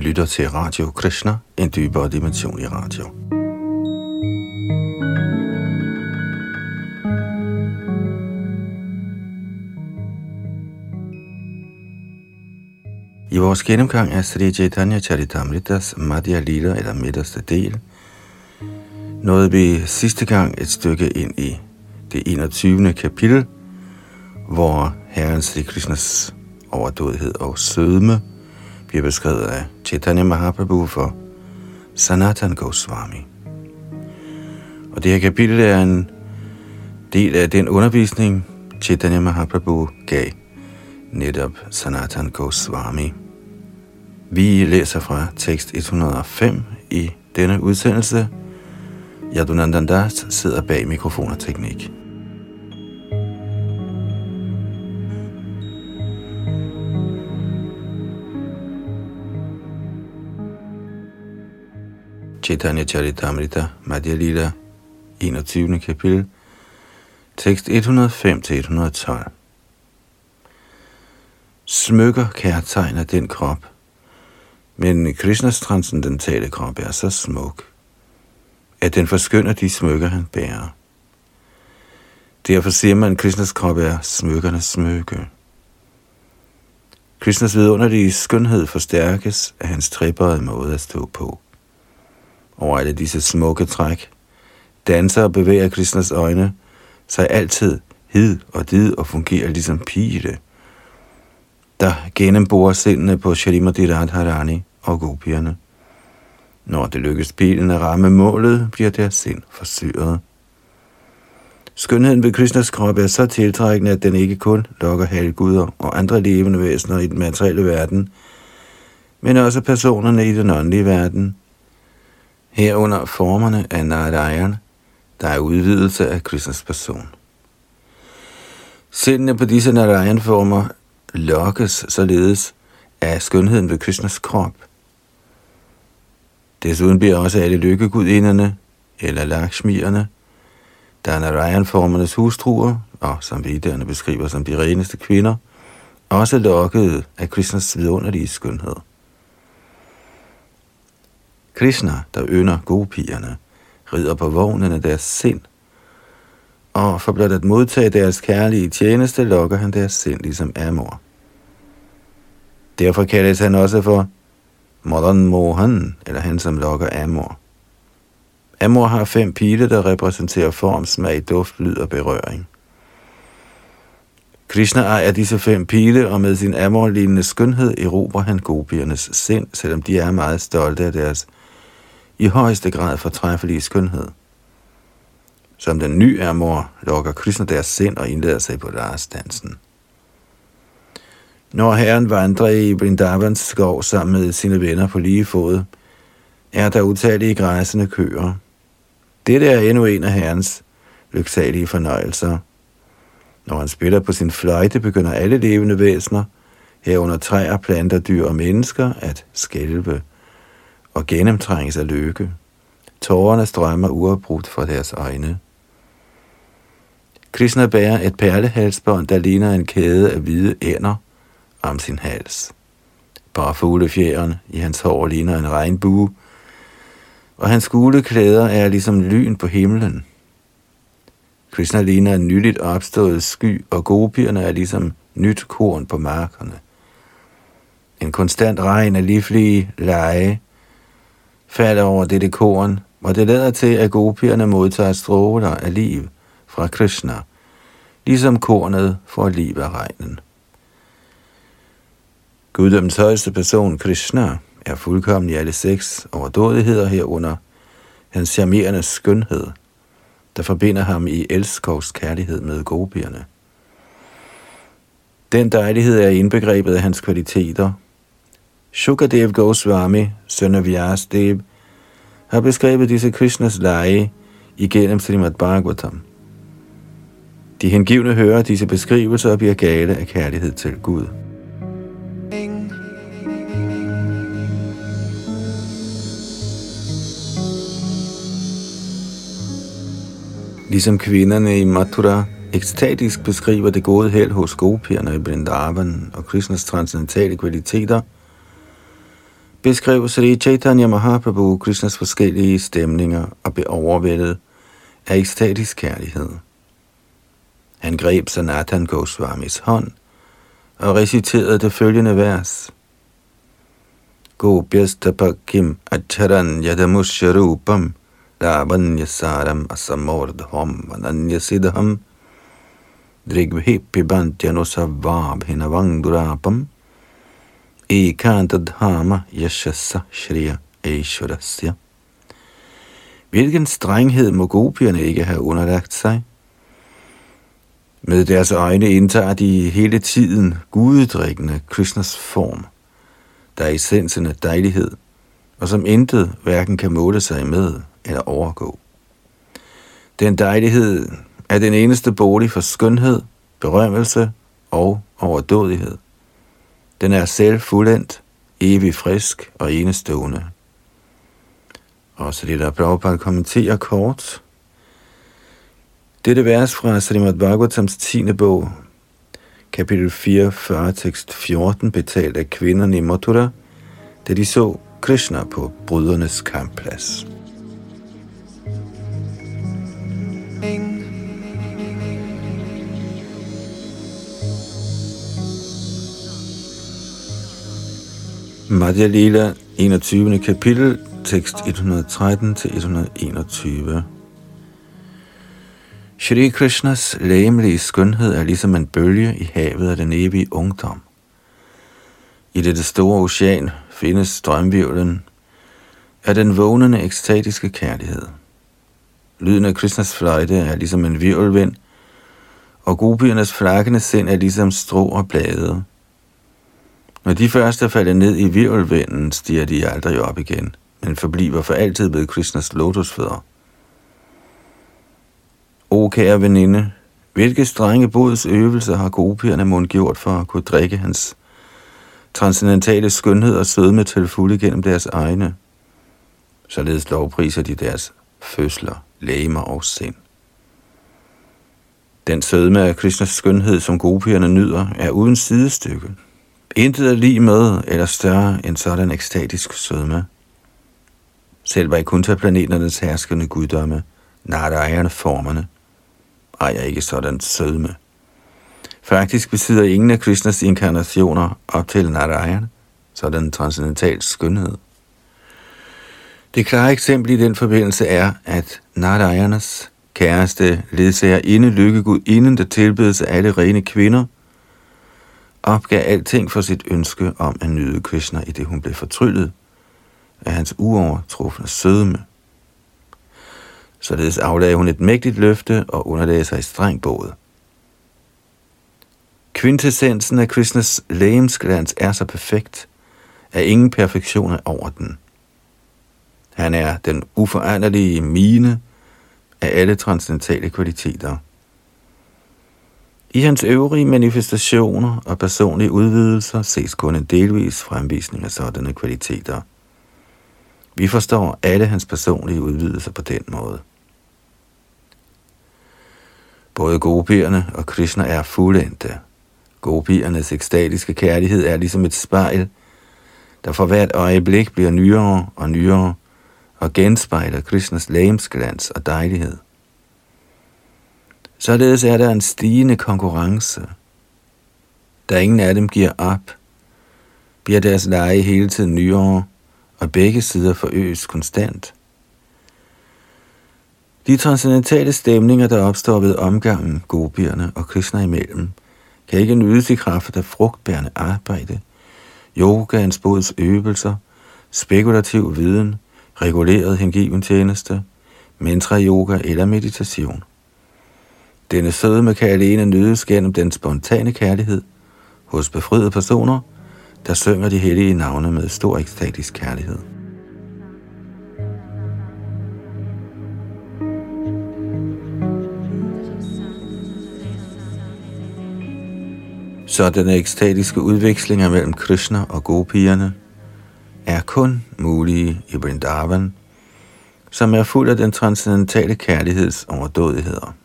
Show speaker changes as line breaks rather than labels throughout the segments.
lytter til Radio Krishna, en dybere dimension i radio. I vores gennemgang af Sri Chaitanya Charitamritas Madhya Lila, eller midterste del, nåede vi sidste gang et stykke ind i det 21. kapitel, hvor Herren Sri Krishnas overdådighed og sødme bliver beskrevet af Chaitanya Mahaprabhu for Sanatan Goswami. Og det her kapitel er en del af den undervisning, Chaitanya Mahaprabhu gav netop Sanatan Goswami. Vi læser fra tekst 105 i denne udsendelse. Yadunandandas sidder bag mikrofon og teknik. Chaitanya Charitamrita Madhya Lila 21. kapitel tekst 105-112 Smykker kærtegner den krop, men Krishnas transcendentale krop er så smuk, at den forskynder de smykker, han bærer. Derfor siger man, at Krishnas krop er smykkernes smykke. Krishnas vidunderlige skønhed forstærkes af hans trippede måde at stå på. Over alle disse smukke træk, danser og bevæger Krishnas øjne sig altid hid og did og fungerer ligesom pile, der gennembor sindene på Shalimati Radharani og gopierne. Når det lykkes bilen at ramme målet, bliver deres sind forsyret. Skønheden ved Krishnas krop er så tiltrækkende, at den ikke kun lokker halvguder og andre levende væsener i den materielle verden, men også personerne i den åndelige verden. Herunder formerne af Narayan, der er udvidelse af Krishnas person. Sindene på disse Narayan-former lokkes således af skønheden ved Krishnas krop. Desuden bliver også alle lykkegudinderne, eller lakshmierne, der er Narayan-formernes hustruer, og som vidderne beskriver som de reneste kvinder, også lokket af Krishnas vidunderlige skønhed. Krishna, der ynder gopierne, rider på vognen af deres sind, og for blot at modtage deres kærlige tjeneste, lokker han deres sind ligesom Amor. Derfor kaldes han også for Modern Mohan, eller han som lokker Amor. Amor har fem pile, der repræsenterer form, smag, duft, lyd og berøring. Krishna ejer disse fem pile, og med sin amor-lignende skønhed erobrer han gopiernes sind, selvom de er meget stolte af deres i højeste grad fortræffelige skønhed. Som den ny ærmor lokker Krishna deres sind og indleder sig på deres dansen. Når herren vandrer i Brindavans skov sammen med sine venner på lige fod, er der utallige græsende køer. Dette er endnu en af herrens lyksalige fornøjelser. Når han spiller på sin fløjte, begynder alle levende væsener, herunder træer, planter, dyr og mennesker, at skælve og gennemtrænges af lykke. Tårerne strømmer uafbrudt fra deres øjne. Krishna bærer et perlehalsbånd, der ligner en kæde af hvide ænder om sin hals. Bare fuglefjeren i hans hår ligner en regnbue, og hans gule klæder er ligesom lyn på himlen. Krishna ligner en nyligt opstået sky, og gopierne er ligesom nyt korn på markerne. En konstant regn af livlige lege falder over dette korn, og det lader til, at gopierne modtager stråler af liv fra Krishna, ligesom kornet får liv af regnen. Guddoms højeste person, Krishna, er fuldkommen i alle seks overdådigheder herunder hans charmerende skønhed, der forbinder ham i elskovs kærlighed med gopierne. Den dejlighed er indbegrebet af hans kvaliteter. Shukadev Goswami, søn af Vyasdev, har beskrevet disse Krishnas lege igennem Srimad Bhagavatam. De hengivne hører disse beskrivelser og bliver gale af kærlighed til Gud. Ligesom kvinderne i Mathura ekstatisk beskriver det gode held hos gopierne i Vrindavan og Krishnas transcendentale kvaliteter, beskrev Sri Chaitanya Mahaprabhu Krishnas forskellige stemninger og blev overvældet af ekstatisk kærlighed. Han greb Sanatan Goswamis hånd og reciterede det følgende vers. Gopyastapakim acharan yadamusharupam lavanyasaram asamordham ananyasidham drigvhipibantyanusavabhinavangdurapam ekantadhama yashasa shriya aishwarasya. Hvilken strenghed må gopierne ikke have underlagt sig? Med deres øjne indtager de hele tiden gudedrikkende Krishnas form, der er essensen af dejlighed, og som intet hverken kan måle sig med eller overgå. Den dejlighed er den eneste bolig for skønhed, berømmelse og overdådighed. Den er selv fuldendt, evig frisk og enestående. Og så det der Prabhupada kommenterer kort. Dette vers fra Srimad Bhagavatams 10. bog, kapitel 44, tekst 14, betalt af kvinderne i Mathura, da de så Krishna på brydernes kampplads. Madhya Lila, 21. kapitel, tekst 113-121. Shri Krishnas læmelige skønhed er ligesom en bølge i havet af den evige ungdom. I dette store ocean findes strømvirvlen af den vågnende ekstatiske kærlighed. Lyden af Krishnas fløjte er ligesom en virvelvind, og gopiernes flakkende sind er ligesom strå og blade. Når de første falder ned i virvelvinden, stiger de aldrig op igen, men forbliver for altid ved Krishnas lotusfødder. O kære veninde, hvilke strenge bods øvelser har gopierne mund gjort for at kunne drikke hans transcendentale skønhed og sødme til fulde gennem deres egne. Således lovpriser de deres fødsler, lægemer og sind. Den sødme af Krishnas skønhed, som gopierne nyder, er uden sidestykke. Intet er lige med eller større end sådan ekstatisk sødme. Selv Vaikuntha-planeternes herskende guddomme, Narayana formerne, ejer ikke sådan sødme. Faktisk besidder ingen af Krishnas inkarnationer op til Narayana, sådan transcendental skønhed. Det klare eksempel i den forbindelse er, at Narayanas kæreste ledsager inde lykkegud inden der tilbedes af alle rene kvinder, opgav alting for sit ønske om at nyde Krishna, i det hun blev fortryllet af hans uovertrufne sødme. Således aflagde hun et mægtigt løfte og underlagde sig i streng båd. Kvintessensen af Krishnas lægemsglans er så perfekt, at ingen perfektion er over den. Han er den uforanderlige mine af alle transcendentale kvaliteter. I hans øvrige manifestationer og personlige udvidelser ses kun en delvis fremvisning af sådanne kvaliteter. Vi forstår alle hans personlige udvidelser på den måde. Både gopierne og Krishna er fuldendte. Gopiernes ekstatiske kærlighed er ligesom et spejl, der for hvert øjeblik bliver nyere og nyere og genspejler Krishnas lægemsglans og dejlighed. Således er der en stigende konkurrence. Da ingen af dem giver op, bliver deres leje hele tiden nyere, og begge sider forøges konstant. De transcendentale stemninger, der opstår ved omgangen gopierne og Krishna imellem, kan ikke nydes i kraft af frugtbærende arbejde, yogaens bods øvelser, spekulativ viden, reguleret hengiven tjeneste, mantra yoga eller meditation. Denne sødme kan alene nydes gennem den spontane kærlighed hos befriede personer, der synger de hellige navne med stor ekstatisk kærlighed. Så den ekstatiske udvekslinger mellem Krishna og gopierne er kun mulige i Vrindavan, som er fuld af den transcendentale kærligheds overdådigheder.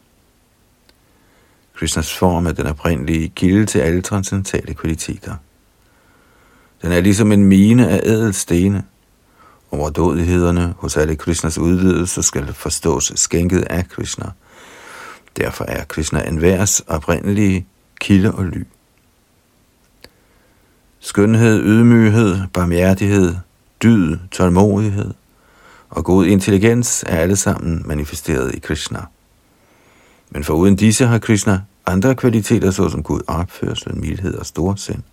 Krishnas form er den oprindelige kilde til alle transcendentale kvaliteter. Den er ligesom en mine af ædelstene. Overdådighederne hos alle Krishnas udvidelser skal forstås skænket af Krishna. Derfor er Krishna en oprindelige kilde og ly. Skønhed, ydmyghed, barmhjertighed, dyd, tålmodighed og god intelligens er alle sammen manifesteret i Krishna. Men foruden disse har Krishna andre kvaliteter, såsom god opførsel, mildhed og storsind.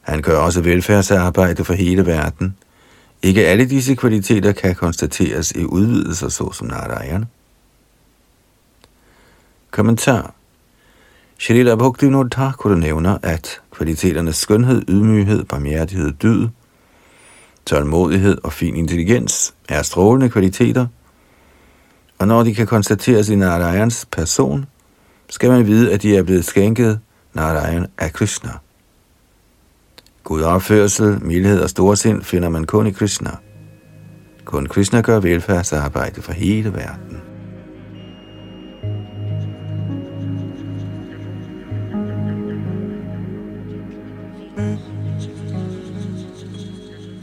Han gør også velfærdsarbejde for hele verden. Ikke alle disse kvaliteter kan konstateres i udvidelser såsom Narayana. Kommentar Shalila Bhaktivinoda Thakur nævner, at kvaliteternes skønhed, ydmyghed, barmhjertighed, dyd, tålmodighed og fin intelligens er strålende kvaliteter, og når de kan konstateres i Narayans person, skal man vide, at de er blevet skænket Narayan af Krishna. God opførsel, mildhed og storsind finder man kun i Krishna. Kun Krishna gør velfærdsarbejde for hele verden.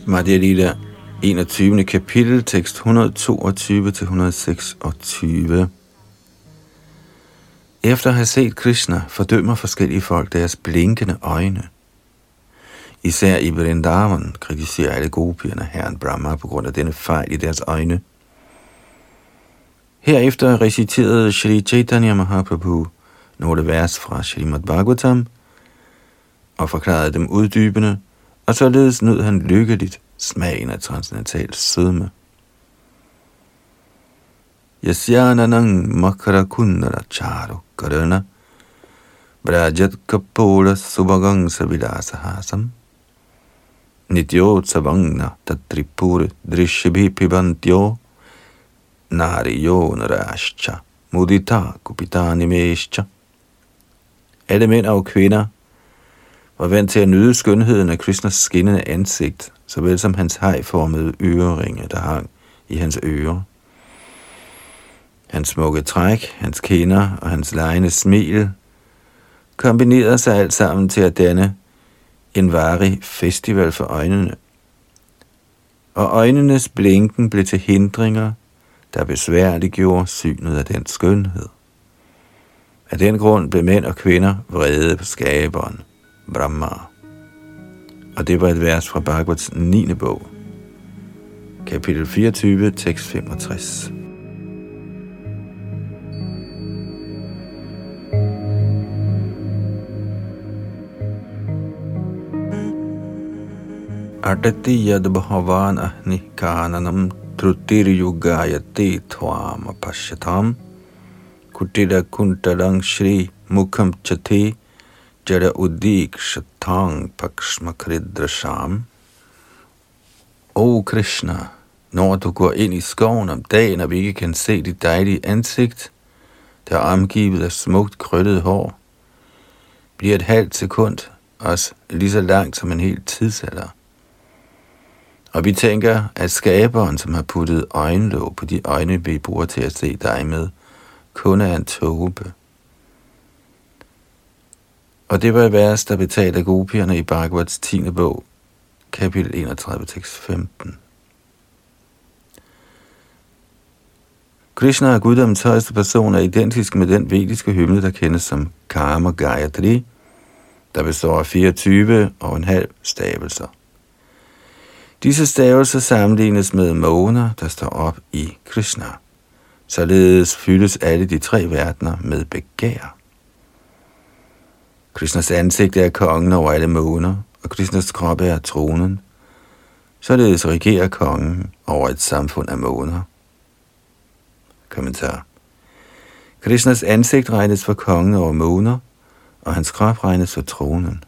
Madhya Lila 21. kapitel, tekst 122-126. Efter at have set Krishna, fordømmer forskellige folk deres blinkende øjne. Især i Vrindavan kritiserer alle gopierne herren Brahma på grund af denne fejl i deres øjne. Herefter reciterede Sri Chaitanya Mahaprabhu nogle vers fra Srimad Bhagavatam og forklarede dem uddybende, og således nød han lykkeligt smagen af transcendental sødme. Yasyananang makara kundara charu karana brajat kapura subhagang savidasahasam Nityo savangna tatripur drishibhi pibantyo nariyo narashcha mudita kupitanimeshcha Alle mænd og kvinder var vant til at nyde skønheden af Krishnas skinnende ansigt, såvel som hans hejformede øreringe, der hang i hans ører. Hans smukke træk, hans kinder og hans lejende smil kombinerede sig alt sammen til at danne en varig festival for øjnene. Og øjnenes blinken blev til hindringer, der besværliggjorde synet af den skønhed. Af den grund blev mænd og kvinder vrede på skaberen, Brahma. Og det var et vers fra Bhagavats 9. bog, kapitel 24, tekst 65. अटति यद भवान अह्नि काननम त्रुतिर्युगायते त्वाम पश्यताम कुटिर कुंटलं श्री मुखम चथे jada udikshataṁ pakshmakridrasham. O Krishna, når du går ind i skoven om dagen, og vi ikke kan se dit dejlige ansigt, der er omgivet af smukt krøllet hår, bliver et halvt sekund også lige så langt som en hel tidsalder. Og vi tænker, at skaberen, som har puttet øjenlåg på de øjne, vi bruger til at se dig med, kun er en tåbe. Og det var et vers, der betalte gopierne i Bhagavats 10. bog, kapitel 31, tekst 15. Krishna er guddommens højeste person er identisk med den vediske hymne, der kendes som Karma Gayatri, der består af 24 og en halv stavelser. Disse stavelser sammenlignes med måner, der står op i Krishna. Således fyldes alle de tre verdener med begær. Krishnas ansigt er kongen over alle måner, og Krishnas krop er tronen. Således regerer kongen over et samfund af måner. Kommentar. Krishnas ansigt regnes for kongen over måner, og hans krop regnes for tronen.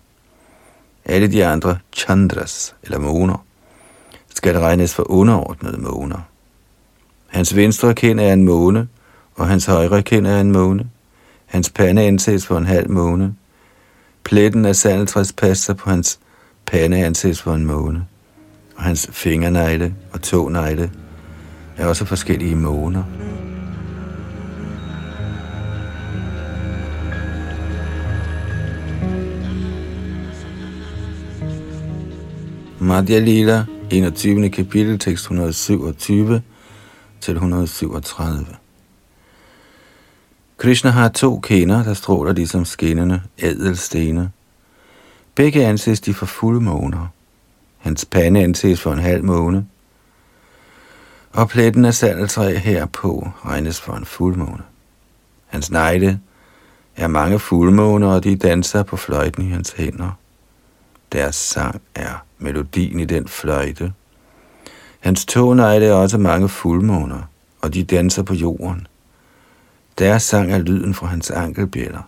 Alle de andre chandras, eller måner, skal regnes for underordnede måner. Hans venstre kind er en måne, og hans højre kind er en måne. Hans pande anses for en halv måne. Pletten af sandeltræspasser på hans pande anses for en måne. Og hans fingernegle og tånegle er også forskellige måner. Madhya Lila, 21. kapitel, tekst 127 til 137. Krishna har to kender, der stråler ligesom skinnende ædelstene. Begge anses de for fuldmåner. Hans pande anses for en halv måne, og pletten af sandeltræ herpå regnes for en fuldmåne. Hans negle er mange fuldmåner, og de danser på fløjten i hans hænder. Deres sang er melodien i den fløjte. Hans tånegle er også mange fuldmåner, og de danser på jorden. Deres sang er lyden fra hans ankelbjælder.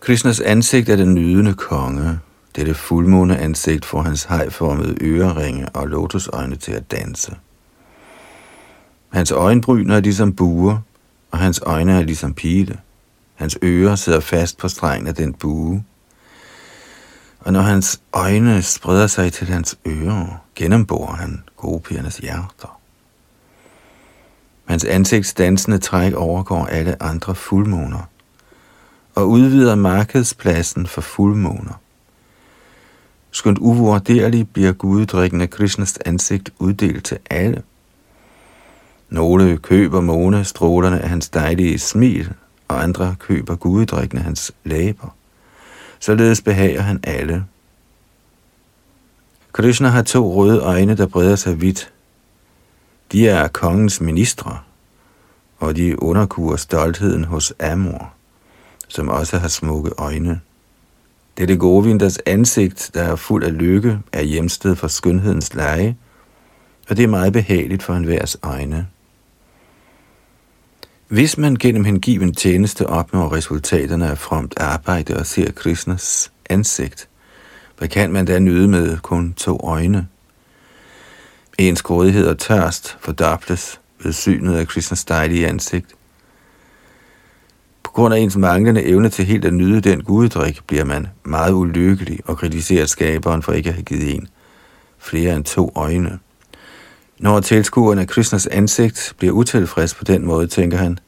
Krishnas ansigt er den nydende konge. Dette fuldmåne ansigt får hans hejformede øreringe og lotusøjne til at danse. Hans øjenbryn er ligesom buer, og hans øjne er ligesom pile. Hans ører sidder fast på strengen af den bue. Og når hans øjne spreder sig til hans ører, gennemborer han gopiernes hjerter. Hans ansigts dansende træk overgår alle andre fuldmåner og udvider markedspladsen for fuldmåner. Skønt uvurderligt bliver guddrikkende Krishnas ansigt uddelt til alle. Nogle køber månestrålerne af hans dejlige smil, og andre køber guddrikkende hans læber. Således behager han alle. Krishna har to røde øjne, der breder sig vidt. De er kongens ministre, og de underkuer stoltheden hos Amor, som også har smukke øjne. Dette Govinders ansigt, der er fuld af lykke, er hjemsted for skønhedens leje, og det er meget behageligt for enhvers øjne. Hvis man gennem hengiven tjeneste opnår resultaterne af fromt arbejde og ser Krishnas ansigt, hvad kan man da nyde med kun to øjne? Ens grådighed og tørst fordobles ved synet af Krishnas dejlige ansigt. På grund af ens manglende evne til helt at nyde den guddrik, bliver man meget ulykkelig og kritiserer skaberen for ikke at have givet en flere end to øjne. Når tilskueren af Krishnas ansigt bliver utilfreds på den måde, tænker han,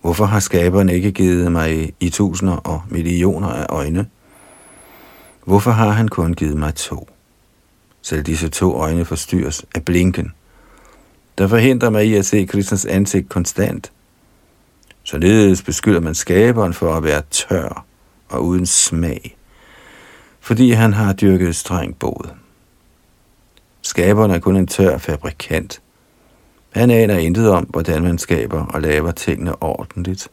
hvorfor har skaberen ikke givet mig i tusinder og millioner af øjne? Hvorfor har han kun givet mig to? Selv disse to øjne forstyrres af blinken, der forhindrer mig i at se Kristens ansigt konstant. Således beskylder man skaberen for at være tør og uden smag, fordi han har dyrket streng bod. Skaberen er kun en tør fabrikant. Han aner intet om, hvordan man skaber og laver tingene ordentligt.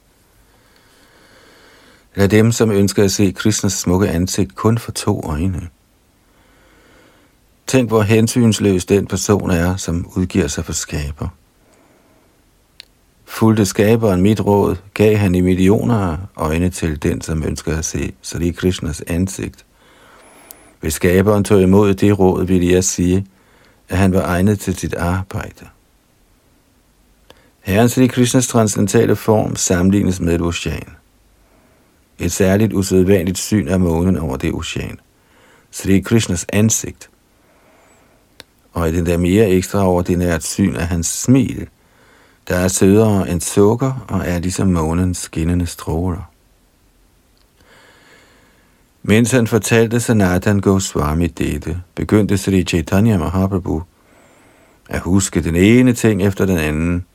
Lad dem, som ønsker at se Kristens smukke ansigt, kun for to øjne. Tænk, hvor hensynsløs den person er, som udgiver sig for skaber. Fulgte skaberen mit råd, gav han i millioner øjne til den, som ønsker at se Sri Krishnas ansigt. Hvis skaberen tog imod det råd, ville jeg sige, at han var egnet til sit arbejde. Herren Sri Krishnas transcendentale form sammenlignes med et ocean. Et særligt usædvanligt syn af månen over det ocean. Sri Krishnas ansigt. Og det der mere ekstraordinært syn af hans smil, der er sødere end sukker og er ligesom månens skinnende stråler. Mens han fortalte Sanatan Goswami dette, begyndte Sri Chaitanya Mahaprabhu at huske den ene ting efter den anden.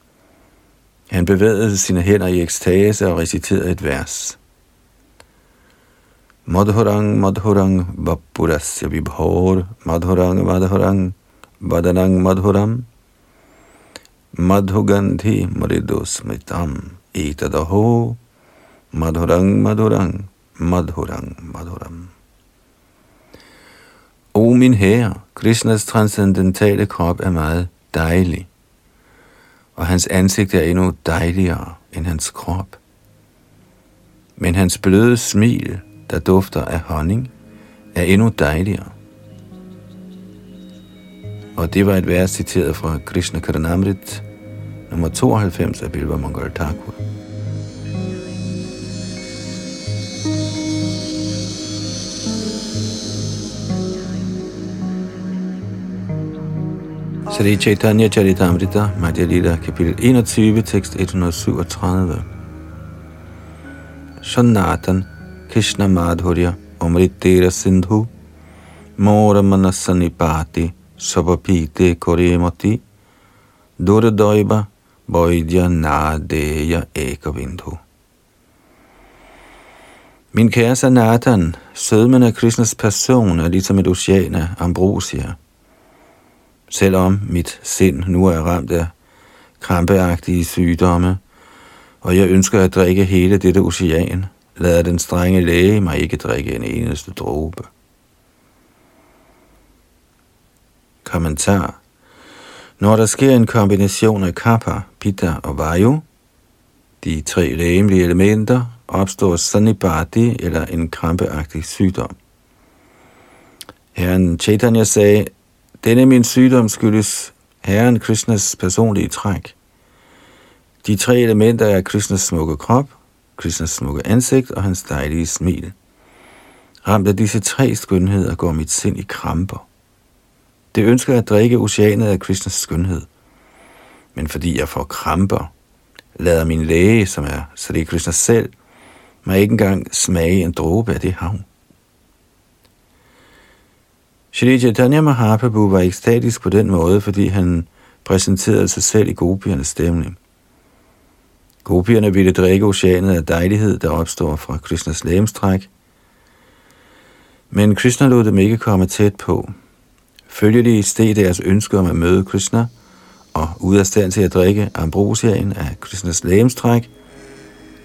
Han bevægede sine hænder i ekstase og reciterede et vers. Madhurang Madhurang Vapurasya Vibhor Madhurang Madhurang Vadanang Madhuram Madhugandhi Maridosmitam Etadaho Madhurang Madhurang Madhurang Madhuram O min herre, Krishnas transcendentale krop er meget dejlig, og hans ansigt er endnu dejligere end hans krop. Men hans bløde smil der dufter af honning, er endnu dejligere. Og det var et vers citeret fra Krishna Karanamrit, nummer 92 af Bilba Mongol Thakur. Sri Chaitanya Charitamrita, Madhya Lila, kapitel 21, tekst 137. Shanatan Krishna Madhurya Amritera Sindhu Mora Manasanipati pati, sabapite koremati, duradoiba, bøjdja nadeya ekavindhu. Min kære Sanatan, sødmen af Krishnas person er ligesom et ocean af ambrosia. Selvom mit sind nu er ramt af krampeagtige sygdomme, og jeg ønsker at drikke hele dette ocean, lader den strenge læge mig ikke drikke en eneste dråbe. Kommentar Når der sker en kombination af kappa, pitta og vayu, de tre lægemlige elementer, opstår sanibati eller en krampeagtig sygdom. Herren Chaitanya sagde, denne min sygdom skyldes Herren Krishnas personlige træk. De tre elementer er Krishnas smukke krop, Krishnas smukke ansigt og hans dejlige smil. Ramt af disse tre skønheder går mit sind i kramper. Det ønsker at drikke oceanet af Krishnas skønhed. Men fordi jeg får kramper, lader min læge, som er Sri Krishna selv, mig ikke engang smage en dråbe af det havn. Shri Chaitanya Mahaprabhu var ekstatisk på den måde, fordi han præsenterede sig selv i gopiernes stemning. Gopierne ville drikke oceanet af dejlighed, der opstår fra Krishnas lægemstræk, men Krishna lod dem ikke komme tæt på. Følgelig steg deres ønske om at møde Krishna, og ud af stand til at drikke ambrosiaen af Krishnas lægemstræk,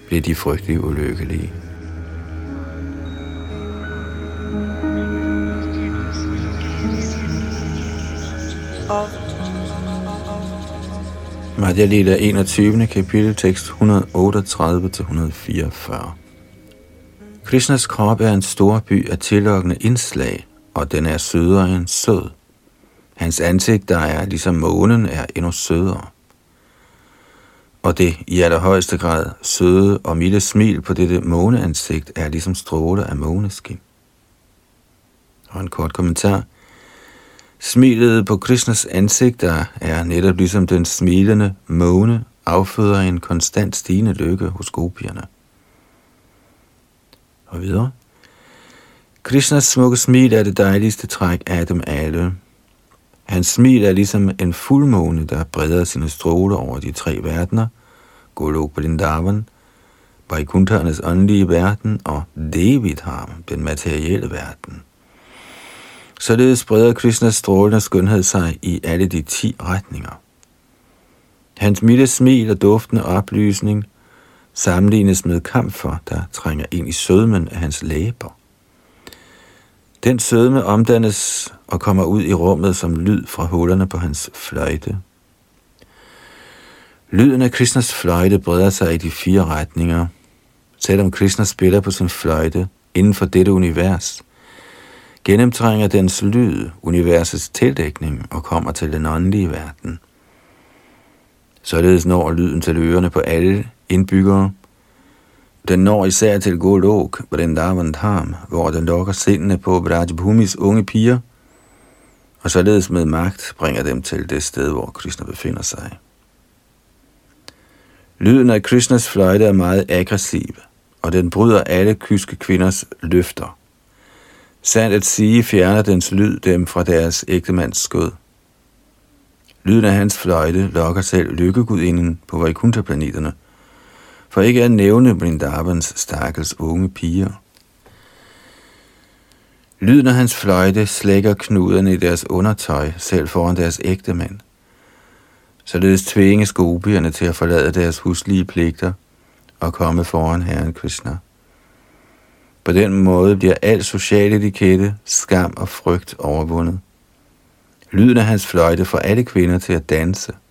blev de frygtelig ulykkelige. Madhya Lila 21. kapitel, tekst 138-144. Krishnas krop er en stor by af tillokkende indslag, og den er sødere end sød. Hans ansigt, der er ligesom månen, er endnu sødere. Og det i allerhøjeste grad søde og milde smil på dette måneansigt er ligesom stråler af måneskin. Og en kort kommentar. Smilet på Krishnas ansigt der er netop ligesom den smilende måne afføder en konstant stigende lykke hos gopierne. Og videre. Krishnas smukke smil er det dejligste træk af dem alle. Hans smil er ligesom en fuldmåne, der breder sine stråler over de tre verdener, Golok Vrindavan, Vaikunthernes åndelige verden og Devidham, den materielle verden. Således spreder Krishnas strålende skønhed sig i alle de ti retninger. Hans milde smil og duftende oplysning sammenlignes med kamfer, der trænger ind i sødmen af hans læber. Den sødme omdannes og kommer ud i rummet som lyd fra hullerne på hans fløjte. Lyden af Krishnas fløjte breder sig i de fire retninger. Selvom Krishna spiller på sin fløjte inden for dette univers, gennemtrænger dens lyd universets tildækning og kommer til den åndelige verden. Således når lyden til ørerne på alle indbyggere, den når især til Golok, Vrindavan Dham, hvor den lokker sindene på Brajbhumis unge piger, og således med magt bringer dem til det sted, hvor Krishna befinder sig. Lyden af Krishnas fløjte er meget aggressiv, og den bryder alle kyske kvinders løfter. Sandt at sige fjerner dens lyd dem fra deres ægtemands skød. Lyden af hans fløjte lokker selv lykkegudinden på Vaikuntha-planeterne – for ikke at nævne Brindavans stakkels unge piger. Lyden af hans fløjte slækker knuderne i deres undertøj, selv foran deres ægte mænd. Således tvinges gopierne til at forlade deres huslige pligter og komme foran Herren Krishna. På den måde bliver al social etikette, skam og frygt overvundet. Lyden af hans fløjte får alle kvinder til at danse –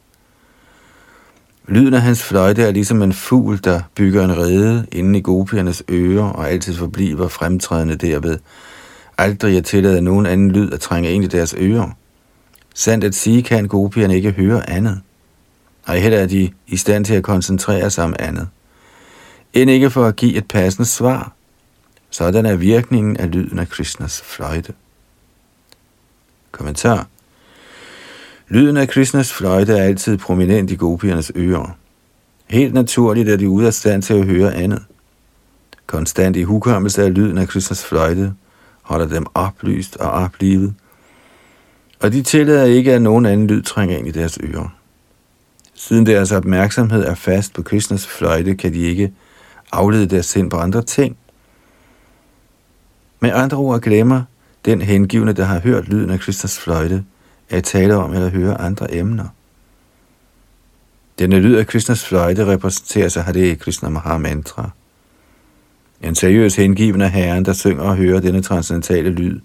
Lyden af hans fløjte er ligesom en fugl, der bygger en rede inde i gopiernes ører og altid forbliver fremtrædende derved. Aldrig at tillade nogen anden lyd at trænge ind i deres ører. Sandt at sige kan gopierne ikke høre andet. Og heller er de i stand til at koncentrere sig om andet. End ikke for at give et passende svar. Sådan er virkningen af lyden af Krishnas fløjte. Kommentar Lyden af Krishnas fløjte er altid prominent i gopiernes ører. Helt naturligt er de ude af stand til at høre andet. Konstant i hukommelse af lyden af Krishnas fløjte holder dem oplyst og oplivet, og de tillader ikke, at nogen anden lyd trænger ind i deres ører. Siden deres opmærksomhed er fast på Krishnas fløjte, kan de ikke aflede deres sind på andre ting. Med andre ord glemmer den hengivne, der har hørt lyden af Krishnas fløjte, at tale om eller høre andre emner. Denne lyd af Krishnas fløjte repræsenterer sig Hare Krishna Mahamantra, Mantra. En seriøs hengiven af Herren, der synger og hører denne transcendentale lyd,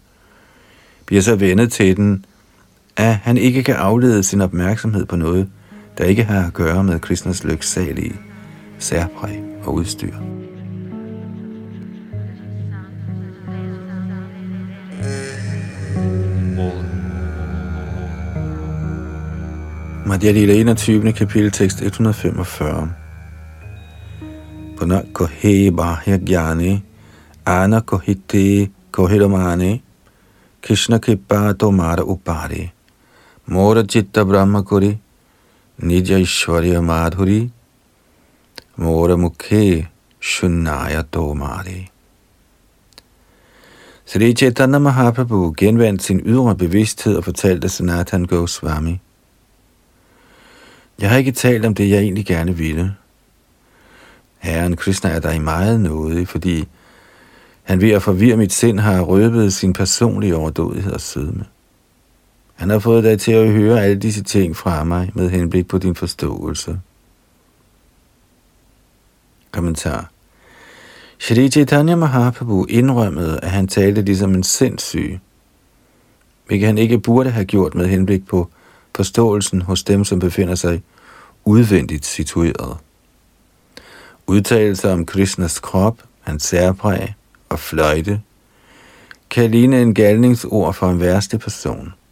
bliver så vendet til den, at han ikke kan aflede sin opmærksomhed på noget, der ikke har at gøre med Krishnas lyksalige særpræg og udstyr. Madhya Lila 21. kapitel tekst 145 Kona kohe bahya gyane ana kohite kohiromane, Krishna kripa tomara upare Mora chitta brahma kuri Nija Ishwarya Madhuri Mora Mukhe Shunnaya Tomari Sri Chaitanya Mahaprabhu genvandt sin ydre bevidsthed og fortalte Sanatan Goswami. Jeg har ikke talt om det, jeg egentlig gerne ville. Herren Krishna er dig meget nådig, fordi han ved at forvirre mit sind har røbet sin personlige overdådighed og sødme. Han har fået dig til at høre alle disse ting fra mig med henblik på din forståelse. Kommentar. Shri Chaitanya Mahaprabhu indrømmede, at han talte ligesom en sindssyg, hvilket han ikke burde have gjort med henblik på forståelsen hos dem, som befinder sig udvendigt situeret. Udtalelser om Krishnas krop, hans særpræg og fløjte kan ligne en galningsord for en værste person –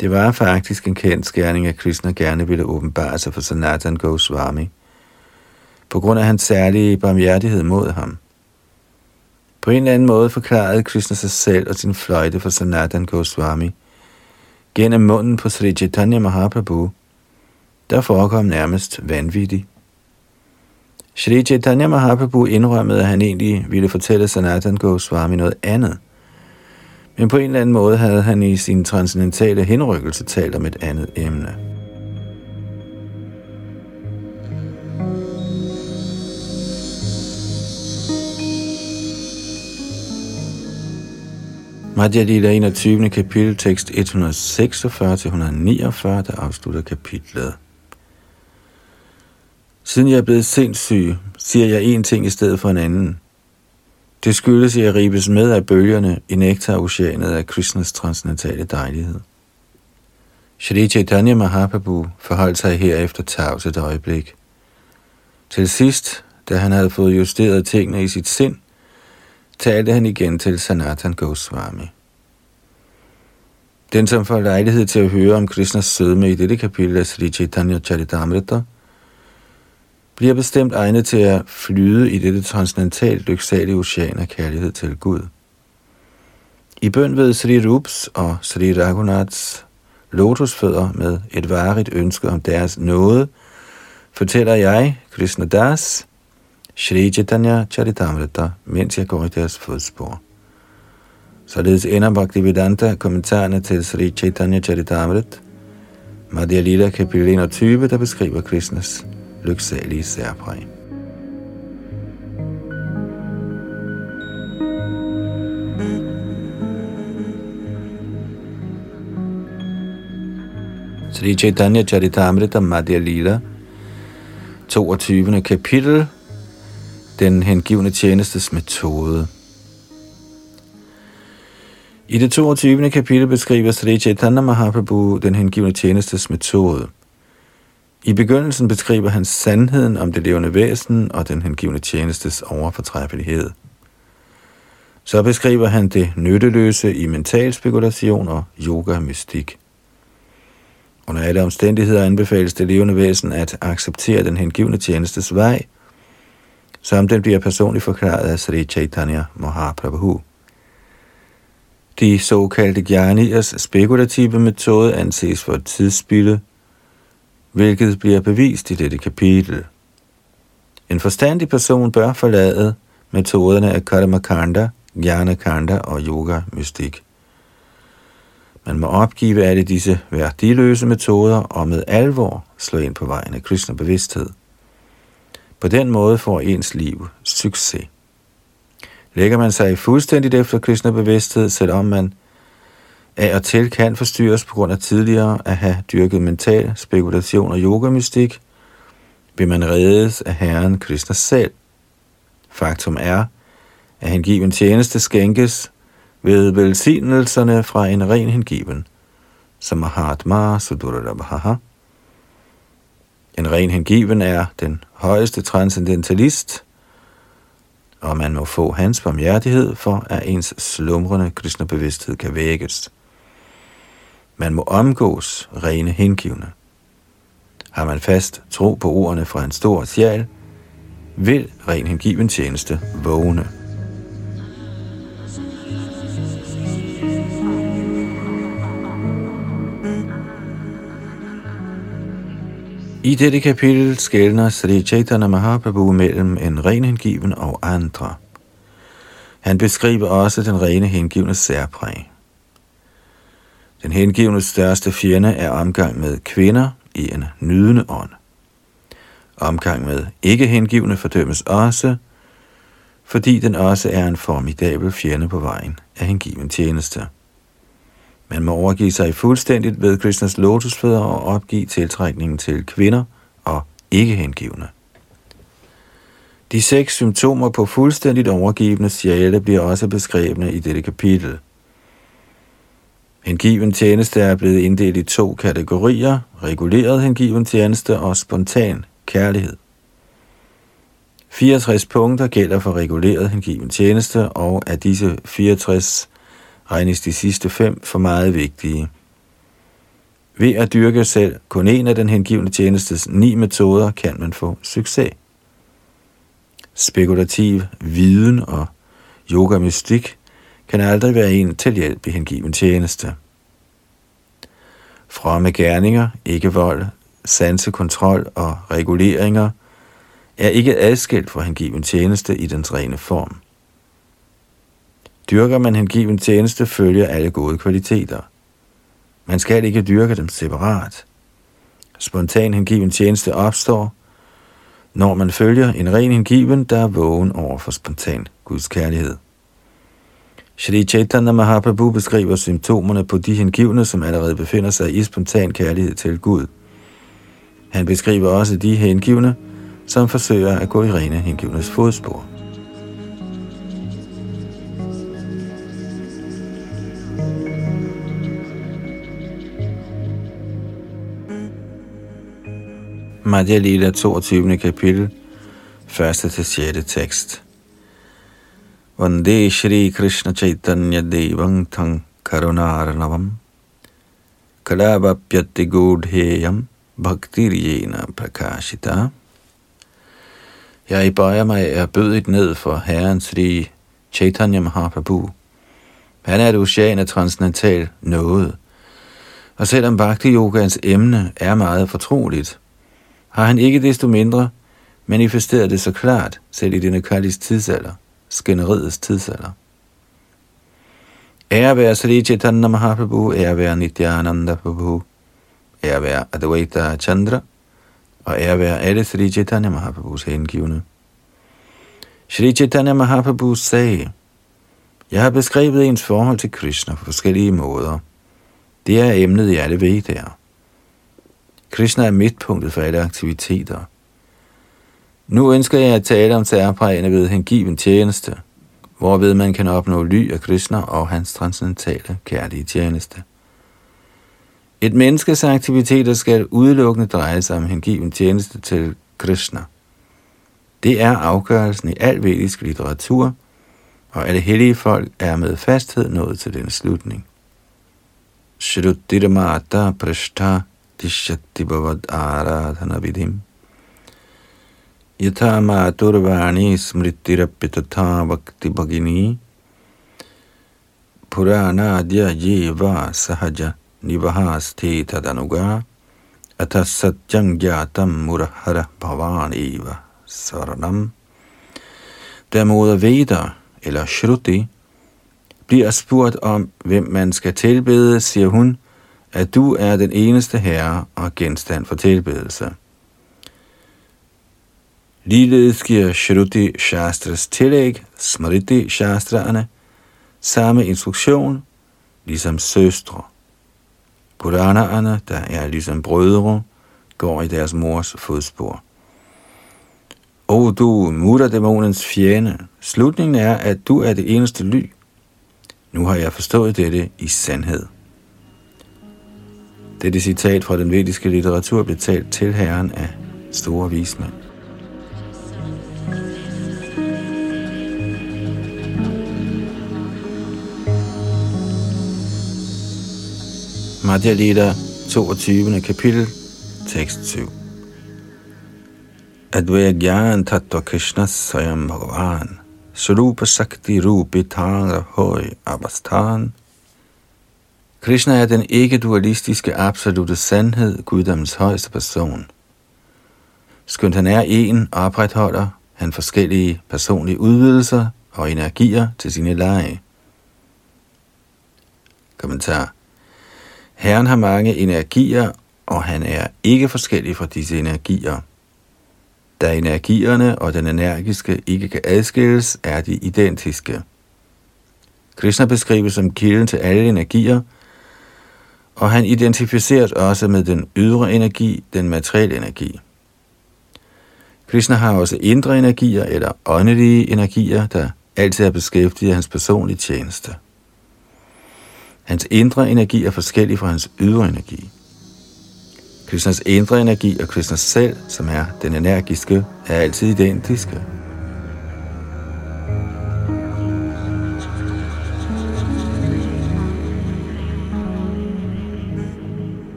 det var faktisk en kendt skærning, at Krishna gerne ville åbenbare sig for Sanatan Goswami, på grund af hans særlige barmhjertighed mod ham. På en eller anden måde forklarede Krishna sig selv og sin fløjte for Sanatan Goswami gennem munden på Sri Chaitanya Mahaprabhu, der forekom nærmest vanvittig. Sri Chaitanya Mahaprabhu indrømmede, at han egentlig ville fortælle Sanatan Goswami noget andet – men på en eller anden måde havde han i sin transcendentale henrykkelse talt om et andet emne. Madhya Lila 21. kapitel, tekst 146-149, der afslutter kapitlet. Siden jeg er blevet sindssyg, siger jeg en ting i stedet for en anden – det skyldes, at jeg ribes med af bølgerne i nektaroceanet af Krishnas transcendentale dejlighed. Shri Chaitanya Mahaprabhu forholdt sig herefter tavs et øjeblik. Til sidst, da han havde fået justeret tingene i sit sind, talte han igen til Sanatan Goswami. Den, som får lejlighed til at høre om Krishnas sødme i dette kapitel af Sri Chaitanya Charitamrita, bliver bestemt egnet til at flyde i dette transcendentalt lyksalige ocean af kærlighed til Gud. I bøn ved Sri Rups og Sri Raghunaths lotusfødder med et varigt ønske om deres nåde, fortæller jeg, Krishna Das, Shri Chaitanya Charitamrita, mens jeg går i deres fodspor. Således ender Bhaktivedanta kommentarerne til Sri Chaitanya Charitamrita, Madhya Lila kapitel 21, der beskriver Krishnas lyksalige særpræg. Sri Chaitanya Charitamrita Madhya Lila, 22. kapitel, den hengivne tjenestes metode. I det 22. kapitel beskriver Sri Chaitanya Mahaprabhu den hengivne tjenestes metode – i begyndelsen beskriver han sandheden om det levende væsen og den hengivne tjenestes overfortræffelighed. Så beskriver han det nytteløse i mental spekulation og yoga-mystik. Under alle omstændigheder anbefales det levende væsen at acceptere den hengivne tjenestes vej, som den bliver personligt forklaret af Sri Chaitanya Mahaprabhu. De såkaldte Jnaniers spekulative metode anses for et tidsspilde, hvilket bliver bevist i dette kapitel. En forstandig person bør forlade metoderne af Karmakanda, Jnana Kanda og yoga mystik. Man må opgive alle disse værdiløse metoder og med alvor slå ind på vejen af kristne bevidsthed. På den måde får ens liv succes. Lægger man sig fuldstændigt efter kristne bevidsthed, selvom man af og til kan forstyrres på grund af tidligere at have dyrket mental spekulation og yogamystik, vil man reddes af Herren Krishna selv. Faktum er, at hengiven tjeneste skænkes ved velsignelserne fra en ren hengiven, som Mahatma Sudurabhaha. En ren hengiven er den højeste transcendentalist, og man må få hans barmhjertighed for, at ens slumrende Krishna-bevidsthed kan vækkes. Man må omgås rene hengivne. Har man fast tro på ordene fra en stor sjæl, vil ren hengiven tjeneste vågne. I dette kapitel skældner Sri Chaitanya Mahaprabhu mellem en ren hengiven og andre. Han beskriver også den rene hengivne særpræg. Den hengivne største fjende er omgang med kvinder i en nydende ånd. Omgang med ikke hengivne fordømmes også, fordi den også er en formidabel fjende på vejen af hengiven tjeneste. Man må overgive sig fuldstændigt ved Krishnas lotusfødder og opgive tiltrækningen til kvinder og ikke hengivne. De seks symptomer på fuldstændigt overgivende sjæle bliver også beskrevne i dette kapitel. Hengiven tjeneste er blevet inddelt i to kategorier, reguleret hengiven tjeneste og spontan kærlighed. 64 punkter gælder for reguleret hengiven tjeneste, og af disse 64 regnes de sidste fem for meget vigtige. Ved at dyrke selv kun en af den hengivne tjenestes ni metoder, kan man få succes. Spekulativ viden og yoga mystik kan aldrig være en til hjælp i hengiven tjeneste. Fromme gerninger, ikke vold, sansekontrol og reguleringer er ikke adskilt fra hengiven tjeneste i dens rene form. Dyrker man hengiven tjeneste, følger alle gode kvaliteter. Man skal ikke dyrke dem separat. Spontan hengiven tjeneste opstår, når man følger en ren hengiven, der er vågen over for spontan Guds kærlighed. Shri Chaitanya Mahaprabhu beskriver symptomerne på de hengivne, som allerede befinder sig i spontan kærlighed til Gud. Han beskriver også de hengivne, som forsøger at gå i rene hengivnes fodspor. Madhya Lila 22. kapitel, 1. til 6. tekst. Vande Shri Krishna Chaitanya Devang Thang Karunarnavam Kalabapyati Godheyam Bhaktirjena Prakashita Jeg bøjer mig er bødigt ned for Herren Sri Chaitanya Mahaprabhu. Han er et ocean af transcendental noget. Og selvom Bhakti Yogans emne er meget fortroligt, har han ikke desto mindre manifesteret det så klart, selv i denne Kalis tidsalder, skænderiets tidsalder. Ære være Sri Chaitanya Mahaprabhu, ære være Nityananda Prabhu, ære være Advaita Chandra, og ære være alle Sri Chaitanya Mahaprabhus hengivne. Sri Chaitanya Mahaprabhu sagde, jeg har beskrevet ens forhold til Krishna på forskellige måder. Det er emnet i alle vedaer. Krishna er midtpunktet for alle aktiviteter. Nu ønsker jeg at tale om særprægene ved hengiven tjeneste, hvorved man kan opnå ly af Krishna og hans transcendentale kærlige tjeneste. Et menneskes aktiviteter skal udelukkende dreje sig om hengiven tjeneste til Krishna. Det er afgørelsen i al vedisk litteratur, og alle hellige folk er med fasthed nået til den slutning. Shruddhiramata prashtha tishyati bhavad aradhana vidim Yatha maturvani smritirapya tatha bhakti bhagini. Purana adya jiva sahaja nivahasti tadanuga. Atha satyam gyatam murahara bhavan eva saranam. Der moder Veda eller Shruti bliver spurgt om, hvem man skal tilbede, siger hun, at du er den eneste herre og genstand for tilbedelse. Ligeledes giver Shruti Shastras tillæg, Smriti Shastraerne, samme instruktion, ligesom søstre. Puranaerne, der er ligesom brødre, går i deres mors fodspor. O du mutterdæmonens fjende, slutningen er, at du er det eneste ly. Nu har jeg forstået dette i sandhed. Dette citat fra den vediske litteratur blev talt til herren af store vismænd. Madhya Lita, 22. kapitel, tekst 7. Advaya Gyan Tattva Krishna Sayam Bhagavan Sarupa Sakti Rupi Hoy Høj Abastan Krishna er den ikke-dualistiske absolute sandhed, Guddoms højeste person. Skønt han er en, opretholder han forskellige personlige udvidelser og energier til sine lege. Kommentar Herren har mange energier, og han er ikke forskellig fra disse energier. Da energierne og den energiske ikke kan adskilles, er de identiske. Krishna beskrives som kilden til alle energier, og han identificeres også med den ydre energi, den materielle energi. Krishna har også indre energier eller åndelige energier, der altid er beskæftiget af hans personlige tjeneste. Hans indre energi er forskellig fra hans ydre energi. Krishnas indre energi og Krishnas selv, som er den energiske, er altid identiske.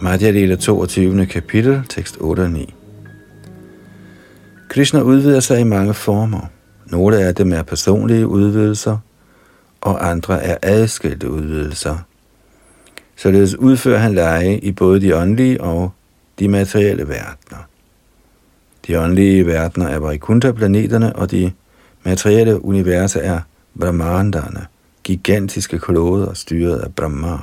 Madhya Lila 22. kapitel, tekst 8 og 9. Krishna udvider sig i mange former. Nogle af dem er personlige udvidelser, og andre er adskilte udvidelser. Således udfører han lege i både de åndelige og de materielle verdener. De åndelige verdener er Vaikuntha-planeterne, og de materielle universer er Brahmanderne, gigantiske kloder styret af Brahma.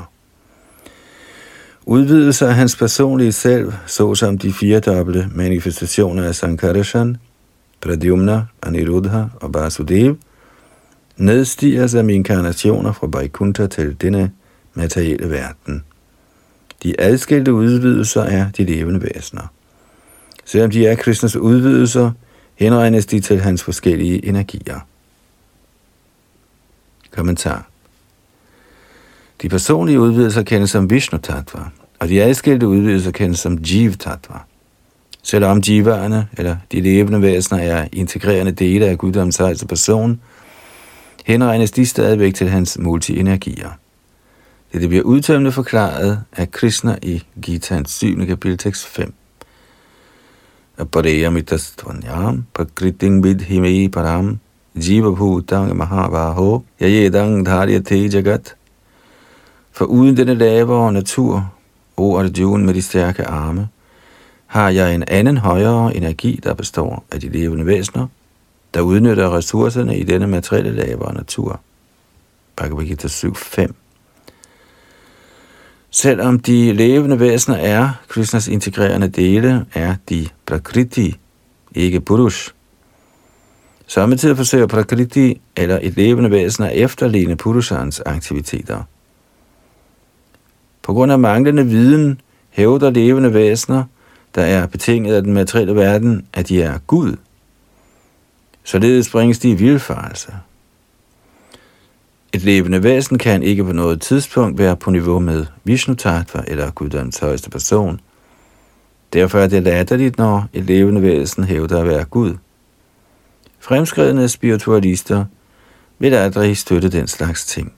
Udvidelse af hans personlige selv, såsom de firedobbelte manifestationer af Sankarshan, Pradyumna, Aniruddha og Vasudev, nedstiger som inkarnationer fra Vaikuntha til denne materielle verden. De adskilte udvidelser er de levende væsener. Selvom de er Krishnas udvidelser, henregnes de til hans forskellige energier. Kommentar De personlige udvidelser kendes som Vishnu Tattva, og de adskilte udvidelser kendes som Jiv Tattva. Selvom jivaerne, eller de levende væsener, er integrerende dele af guddommens højeste person, henregnes de stadigvæk til hans multienergier. Det bliver udtømmende forklaret af Krishna i Gitans 7. kapitel tekst 5. Apareyamitastvanyam prakriting vidhime param jiva bhutang mahavaho yayedang dharyate jagat. For uden denne lavere natur, o Arjuna med de stærke arme, har jeg en anden højere energi, der består af de levende væsener, der udnytter ressourcerne i denne materielle lavere natur. Bhagavad Gita 7.5 Selvom de levende væsener er Krishnas integrerende dele, er de Prakriti, ikke Purush. Samtidig forsøger Prakriti eller et levende væsen at efterligne Purushans aktiviteter. På grund af manglende viden hævder levende væsener, der er betinget af den materielle verden, at de er Gud. Således bringes de i vildfarelse. Et levende væsen kan ikke på noget tidspunkt være på niveau med Vishnu Tattva eller Guddoms højeste person. Derfor er det latterligt, når et levende væsen hævder at være Gud. Fremskridende spiritualister vil aldrig støtte den slags ting.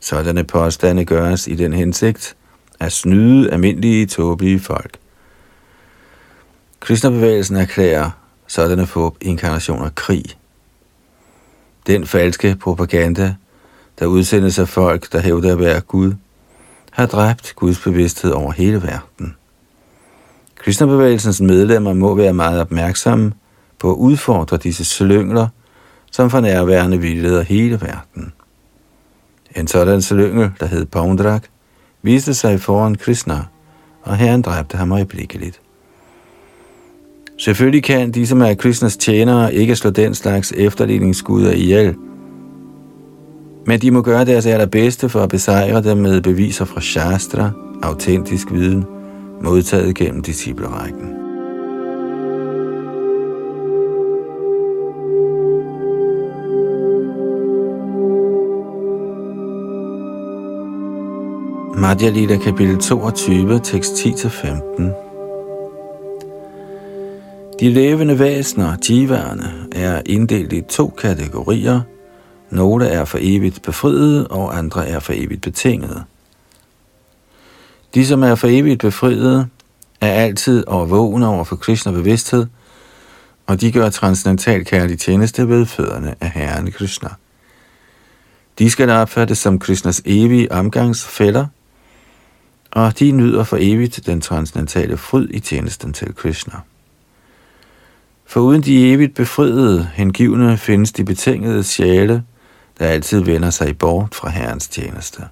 Sådanne påstande gøres i den hensigt at snyde almindelige, tåbelige folk. Kristnebevægelsen erklærer sådanne få inkarnationer krig. Den falske propaganda der udsendes af folk, der hævder at være Gud, har dræbt Guds bevidsthed over hele verden. Kristnebevægelsens medlemmer må være meget opmærksomme på at udfordre disse slyngler, som for nærværende vildleder hele verden. En sådan slyngel, der hed Pondrak, viste sig foran Krishna, og herren dræbte ham øjeblikkeligt. Selvfølgelig kan de, som er Krishnas tjenere, ikke slå den slags efterligningsguder ihjel, men de må gøre deres allerbedste for at besejre dem med beviser fra Shastra, autentisk viden, modtaget gennem disciplerækken. Madhya Lila kapitel 22, tekst 10-15 de levende væsener, jiverne, er inddelt i to kategorier. Nogle er for evigt befriede, og andre er for evigt betingede. De, som er for evigt befriede, er altid overvågne over for Krishna bevidsthed, og de gør transcendental kærlig tjeneste ved fødderne af Herren Krishna. De skal opfattes som Krishnas evige omgangsfælder – og de nyder for evigt den transcendentale fryd i tjenesten til Krishna. For uden de evigt befriede hengivne findes de betingede sjæle, der altid vender sig bort fra Herrens tjeneste.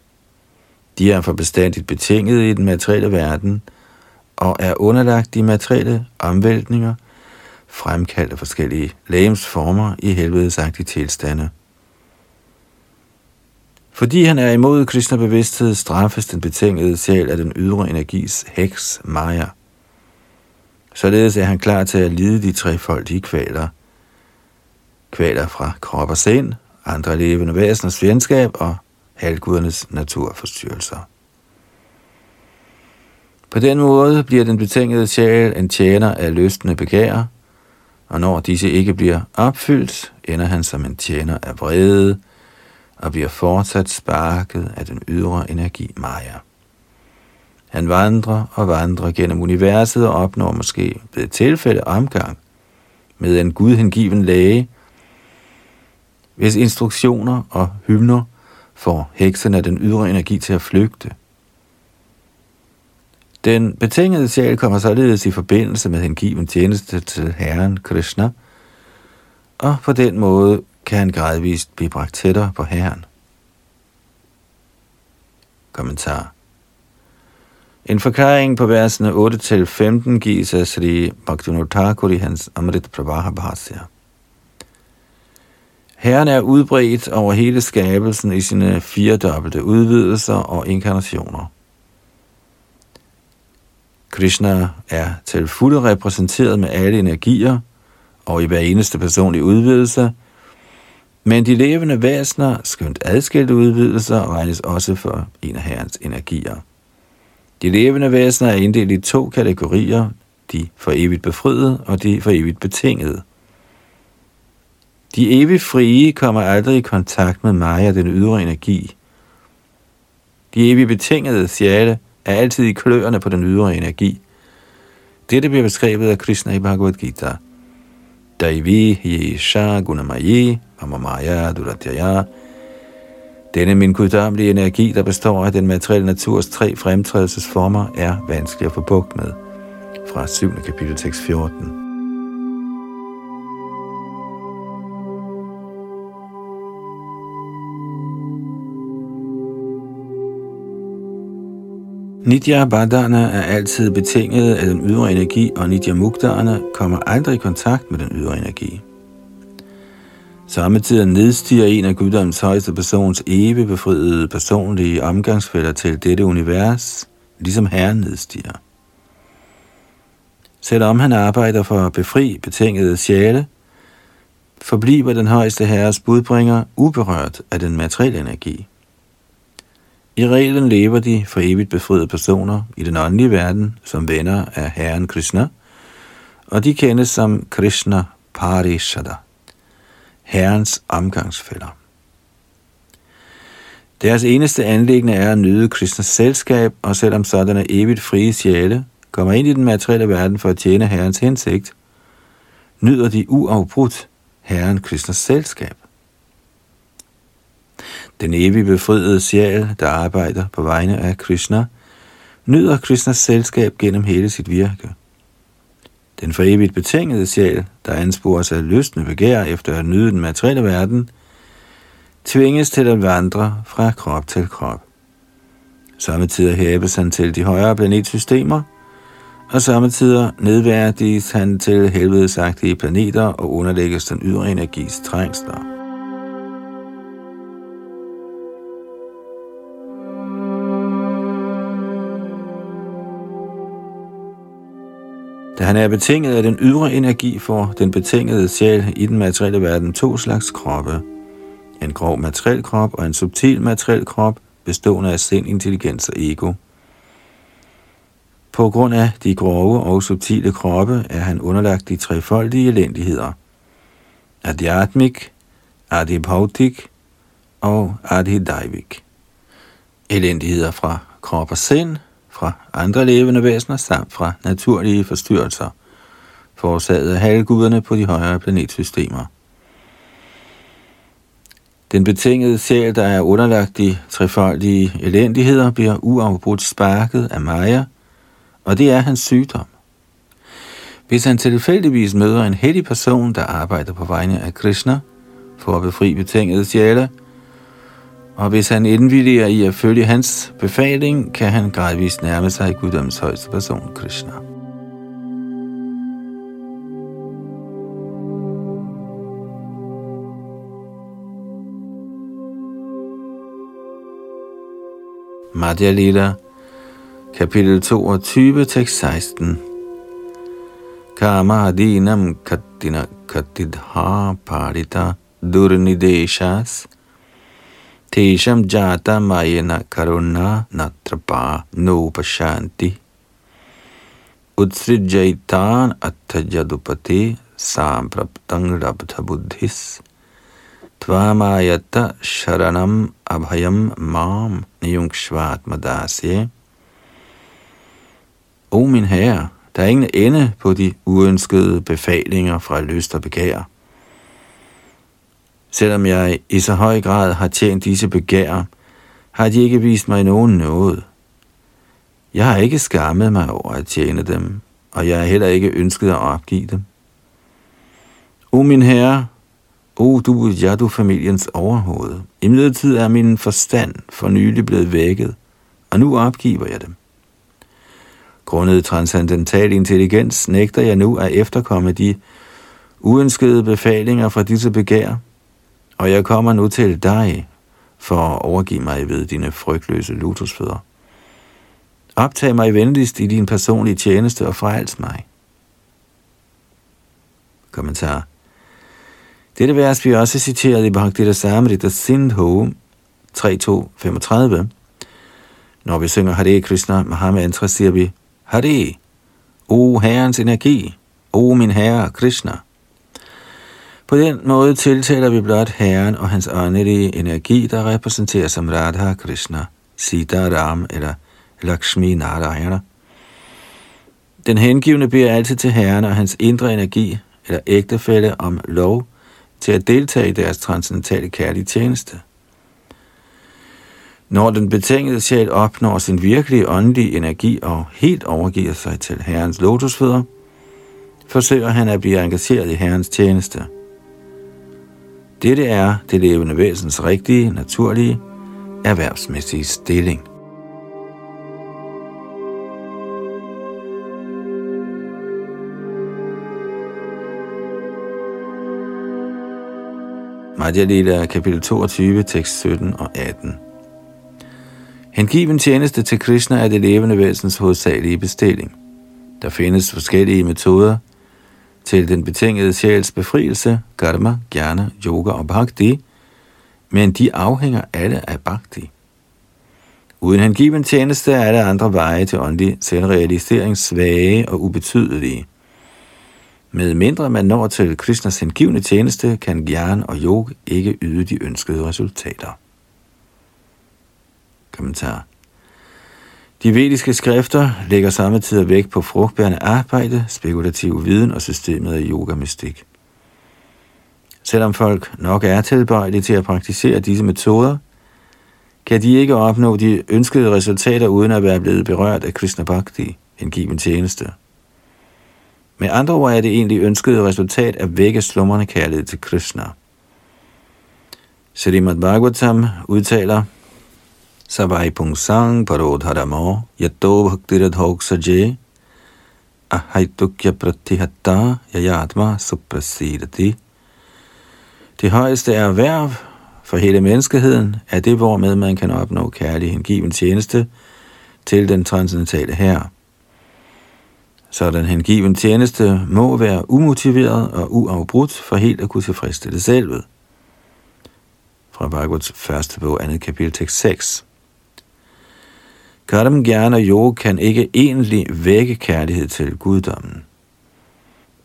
De er for bestandigt betinget i den materielle verden og er underlagt de materielle omvæltninger, fremkaldt af forskellige lægemsformer i helvedesagtige tilstande – fordi han er imod Krishna-bevidsthed, straffes den betingede sjæl af den ydre energis heks, Maya. Således er han klar til at lide de trefoldige kvaler. Kvaler fra krop og sind, andre levende væseners fjendskab og halvgudernes naturforstyrrelser. På den måde bliver den betingede sjæl en tjener af lystende begær, og når disse ikke bliver opfyldt, ender han som en tjener af vrede, og bliver fortsat sparket af den ydre energi Maja. Han vandrer og vandrer gennem universet og opnår måske ved et tilfælde omgang med en gudhengiven læge, hvis instruktioner og hymner får heksen af den ydre energi til at flygte. Den betingede sjæl kommer således i forbindelse med hengiven tjeneste til Herren Krishna, og på den måde kan han gradvist blive bragt tættere på Herren. Kommentar en forklaring på versene 8-15 gives af Sri Bhaktivinoda Thakur i hans Amrit Pravaha Bhasya. Herren er udbredt over hele skabelsen i sine fire dobbelte udvidelser og inkarnationer. Krishna er til fulde repræsenteret med alle energier, og i hver eneste personlige udvidelse – men de levende væsener, skønt adskilte udvidelser, regnes også for en af herrens energier. De levende væsener er inddelt i to kategorier, de for evigt befriede og de for evigt betingede. De evigt frie kommer aldrig i kontakt med Maya, den ydre energi. De evigt betingede sjæle er altid i kløerne på den ydre energi. Dette bliver beskrevet af Krishna i Bhagavad Gita. Daivi Yesha Gunamayi Amamaya Duratyaya. Denne min guddommelige energi, der består af den materielle naturs tre fremtrædelsesformer, er vanskelig at få bugt med. Fra 7. kapitel tekst 14. Nidya Badana er altid betinget af den ydre energi, og Nidya Mugdana kommer aldrig i kontakt med den ydre energi. Samtidig nedstiger en af guddoms højeste persons evigbefriede personlige omgangsfælder til dette univers, ligesom Herren nedstiger. Selvom han arbejder for at befri betingede sjæle, forbliver den højeste herres budbringer uberørt af den materielle energi. I reglen lever de for evigt befriede personer i den åndelige verden som venner af Herren Krishna, og de kendes som Krishna Parishada. Herrens omgangsfælder. Deres eneste anlæggende er at nyde Kristens selskab, og selvom sådanne evigt frie sjæle kommer ind i den materielle verden for at tjene Herrens hensigt, nyder de uafbrudt Herren Kristens selskab. Den evige befriede sjæl, der arbejder på vegne af Krishna, nyder Krishnas selskab gennem hele sit virke. Den for evigt betingede sjæl, der anspores af lystende begær efter at nyde den materielle verden, tvinges til at vandre fra krop til krop. Samtidig hæves han til de højere planetsystemer, og samtidig nedværdiges han til helvedesagtige planeter og underlægges den ydre energis trængsler. Da han er betinget af den ydre energi, får den betingede sjæl i den materielle verden to slags kroppe. En grov materiel krop og en subtil materiel krop, bestående af sind, intelligens og ego. På grund af de grove og subtile kroppe er han underlagt de trefoldige elendigheder. Adhyatmik, Adipautik og Adhidaivik. Elendigheder fra krop og sind, fra andre levende væsener samt fra naturlige forstyrrelser, forårsaget af halvguderne på de højere planetsystemer. Den betingede sjæl, der er underlagt de trefoldige elendigheder, bliver uafbrudt sparket af Maya, og det er hans sygdom. Hvis han tilfældigvis møder en heldig person, der arbejder på vegne af Krishna, for at befri betingede sjæle, og hvis han indvilliger i at følge hans befaling, kan han gradvist nærme sig guddoms højeste person, Krishna. Madhya Lila, kapitel 22, tekst 16. Kama adinam kattina kattidha parita durnideshas Tesham jata mayena karuna natrapa nupashanti. Utsrijaitan atthajadupati sampraptang rabdha buddhis. Tvamayata sharanam abhayam mam niyungshvatmadasye. O min herre, der er ingen ende på de uønskede befalinger fra lyst og begær. Selvom jeg i så høj grad har tjent disse begær, har de ikke vist mig nogen noget. Jeg har ikke skammet mig over at tjene dem, og jeg har heller ikke ønsket at opgive dem. O min herre, o du Jadu-familiens overhoved, imidlertid er min forstand for nylig blevet vækket, og nu opgiver jeg dem. Grundet transcendental intelligens nægter jeg nu at efterkomme de uønskede befalinger fra disse begær, og jeg kommer nu til dig for at overgive mig ved dine frygtløse lotusfødder. Optag mig venligst i din personlige tjeneste og frels mig. Kommentar. Dette vers bliver også citeret i Bhakti Samrita Sindhu 3.2.35. Når vi synger Hare Krishna Mahamantra, siger vi Hare, O Herrens energi, O min Herre Krishna. På den måde tiltaler vi blot Herren og hans åndelige energi, der repræsenterer som Radha Krishna, Sita Ram eller Lakshmi Narayana. Den hengivne beder altid til Herren og hans indre energi eller ægtefælle om lov til at deltage i deres transcendentale kærlige tjeneste. Når den betingede sjæl opnår sin virkelige åndelige energi og helt overgiver sig til Herrens lotusfødder, forsøger han at blive engageret i Herrens tjeneste – dette er det levende væsens rigtige, naturlige, erhvervsmæssige stilling. Madhya Lila, kapitel 22, tekst 17 og 18. Hengiven tjeneste til Krishna er det levende væsens hovedsagelige bestilling. Der findes forskellige metoder til den betingede sjæls befrielse, karma, gerne, yoga og bhakti, men de afhænger alle af bhakti. Uden hengiven tjeneste er der andre veje til åndelig selvrealisering svage og ubetydelige. Med mindre man når til Krishnas hengivne tjeneste, kan gyan og yoga ikke yde de ønskede resultater. Kommentar de vediske skrifter lægger samtidig vægt på frugtbærende arbejde, spekulativ viden og systemet af yoga-mystik. Selvom folk nok er tilbøjelige til at praktisere disse metoder, kan de ikke opnå de ønskede resultater uden at være blevet berørt af Krishna Bhakti, en given tjeneste. Med andre ord er det egentlig ønskede resultat at vække slumrende kærlighed til Krishna. Srimad Bhagavatam udtaler, Savai pungsang parodharamo yato bhaktiradhoksaje ahaitukya pratihatta yayatma suprasidati. Det højeste erhverv for hele menneskeheden er det, hvormed man kan opnå kærlig hengiven tjeneste til den transcendentale herre. Sådan hengiven tjeneste må være umotiveret og uafbrudt for helt at kunne tilfredsstille selvet. Fra Bhagavats første bog, andet kapitel, tekst 6. Karam Gyana og yoga kan ikke egentlig vække kærlighed til guddommen.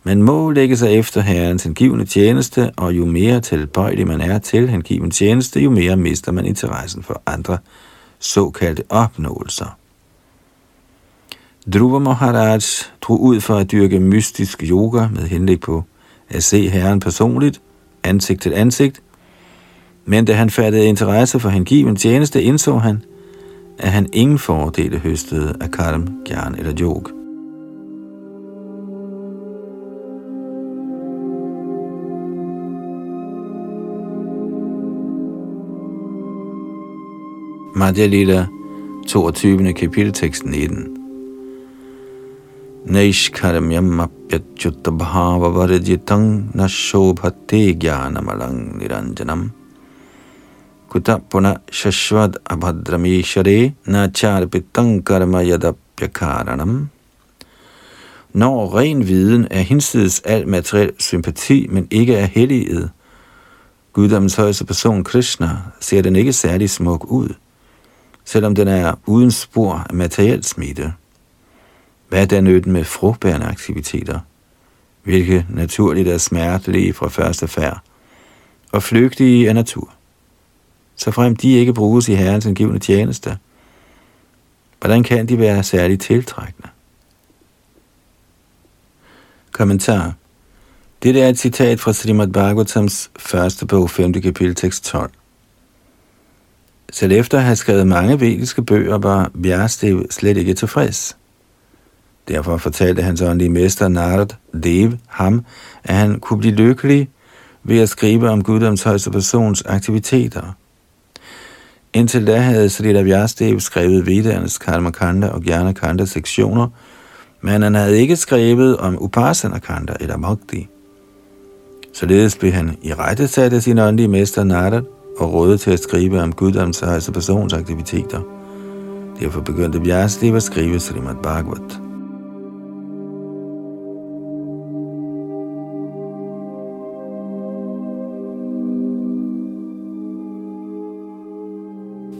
Man må lægge sig efter herrens hengivende tjeneste, og jo mere tilbøjelig man er til hengiven tjeneste, jo mere mister man interessen for andre såkaldte opnåelser. Dhruva Maharaj drog ud for at dyrke mystisk yoga med henblik på at se herren personligt, ansigt til ansigt, men da han fattede interesse for hengiven tjeneste, indså han, at han ingen fordele høstede af karm, gern eller Jog. Madhya Lila, 22. kapitel, tekst 19. Naishkaramyam apyachutta bhava niranjanam nashobhate puna niranjanam kutapuna shashvad abhadramishare nacharpitang karma yadapyakaranam Når ren viden er hinsides al materiel sympati, men ikke er helliget, guddommens højeste person Krishna, ser den ikke særlig smuk ud, selvom den er uden spor af materiel smitte. Hvad er der nytten med frugtbærende aktiviteter, hvilke naturligt er smertelige fra første færd, og flygtige af natur? Så frem de ikke bruges i Herrens angivende tjeneste, hvordan kan de være særligt tiltrækkende? Kommentar Dette er et citat fra Srimad Bhagavatams første bog, 5. kapitel, tekst 12. Selv efter at have skrevet mange vediske bøger, var Vyastev slet ikke tilfreds. Derfor fortalte hans åndelige mester Narad Dev ham, at han kunne blive lykkelig ved at skrive om guddoms højeste persons aktiviteter. Indtil da havde Srila Vyastev skrevet Vedernes Karmakanda og Kanda sektioner, men han havde ikke skrevet om Upasana Kanda eller Bhakti. Således blev han i rette sat af sin åndelige mester Narad og rådet til at skrive om guddoms højeste persons aktiviteter. Derfor begyndte Vyastev at skrive Srimad Bhagavat.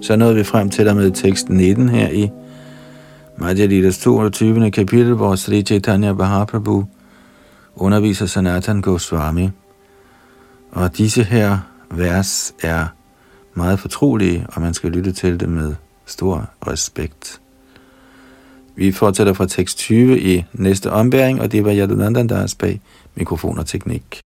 Så nåede vi frem til der med teksten 19 her i Madhya Lidas 22. kapitel, hvor Sri Chaitanya Mahaprabhu underviser Sanatan Goswami. Og disse her vers er meget fortrolige, og man skal lytte til dem med stor respekt. Vi fortsætter fra tekst 20 i næste ombæring, og det var Yadunandandas bag mikrofon og teknik.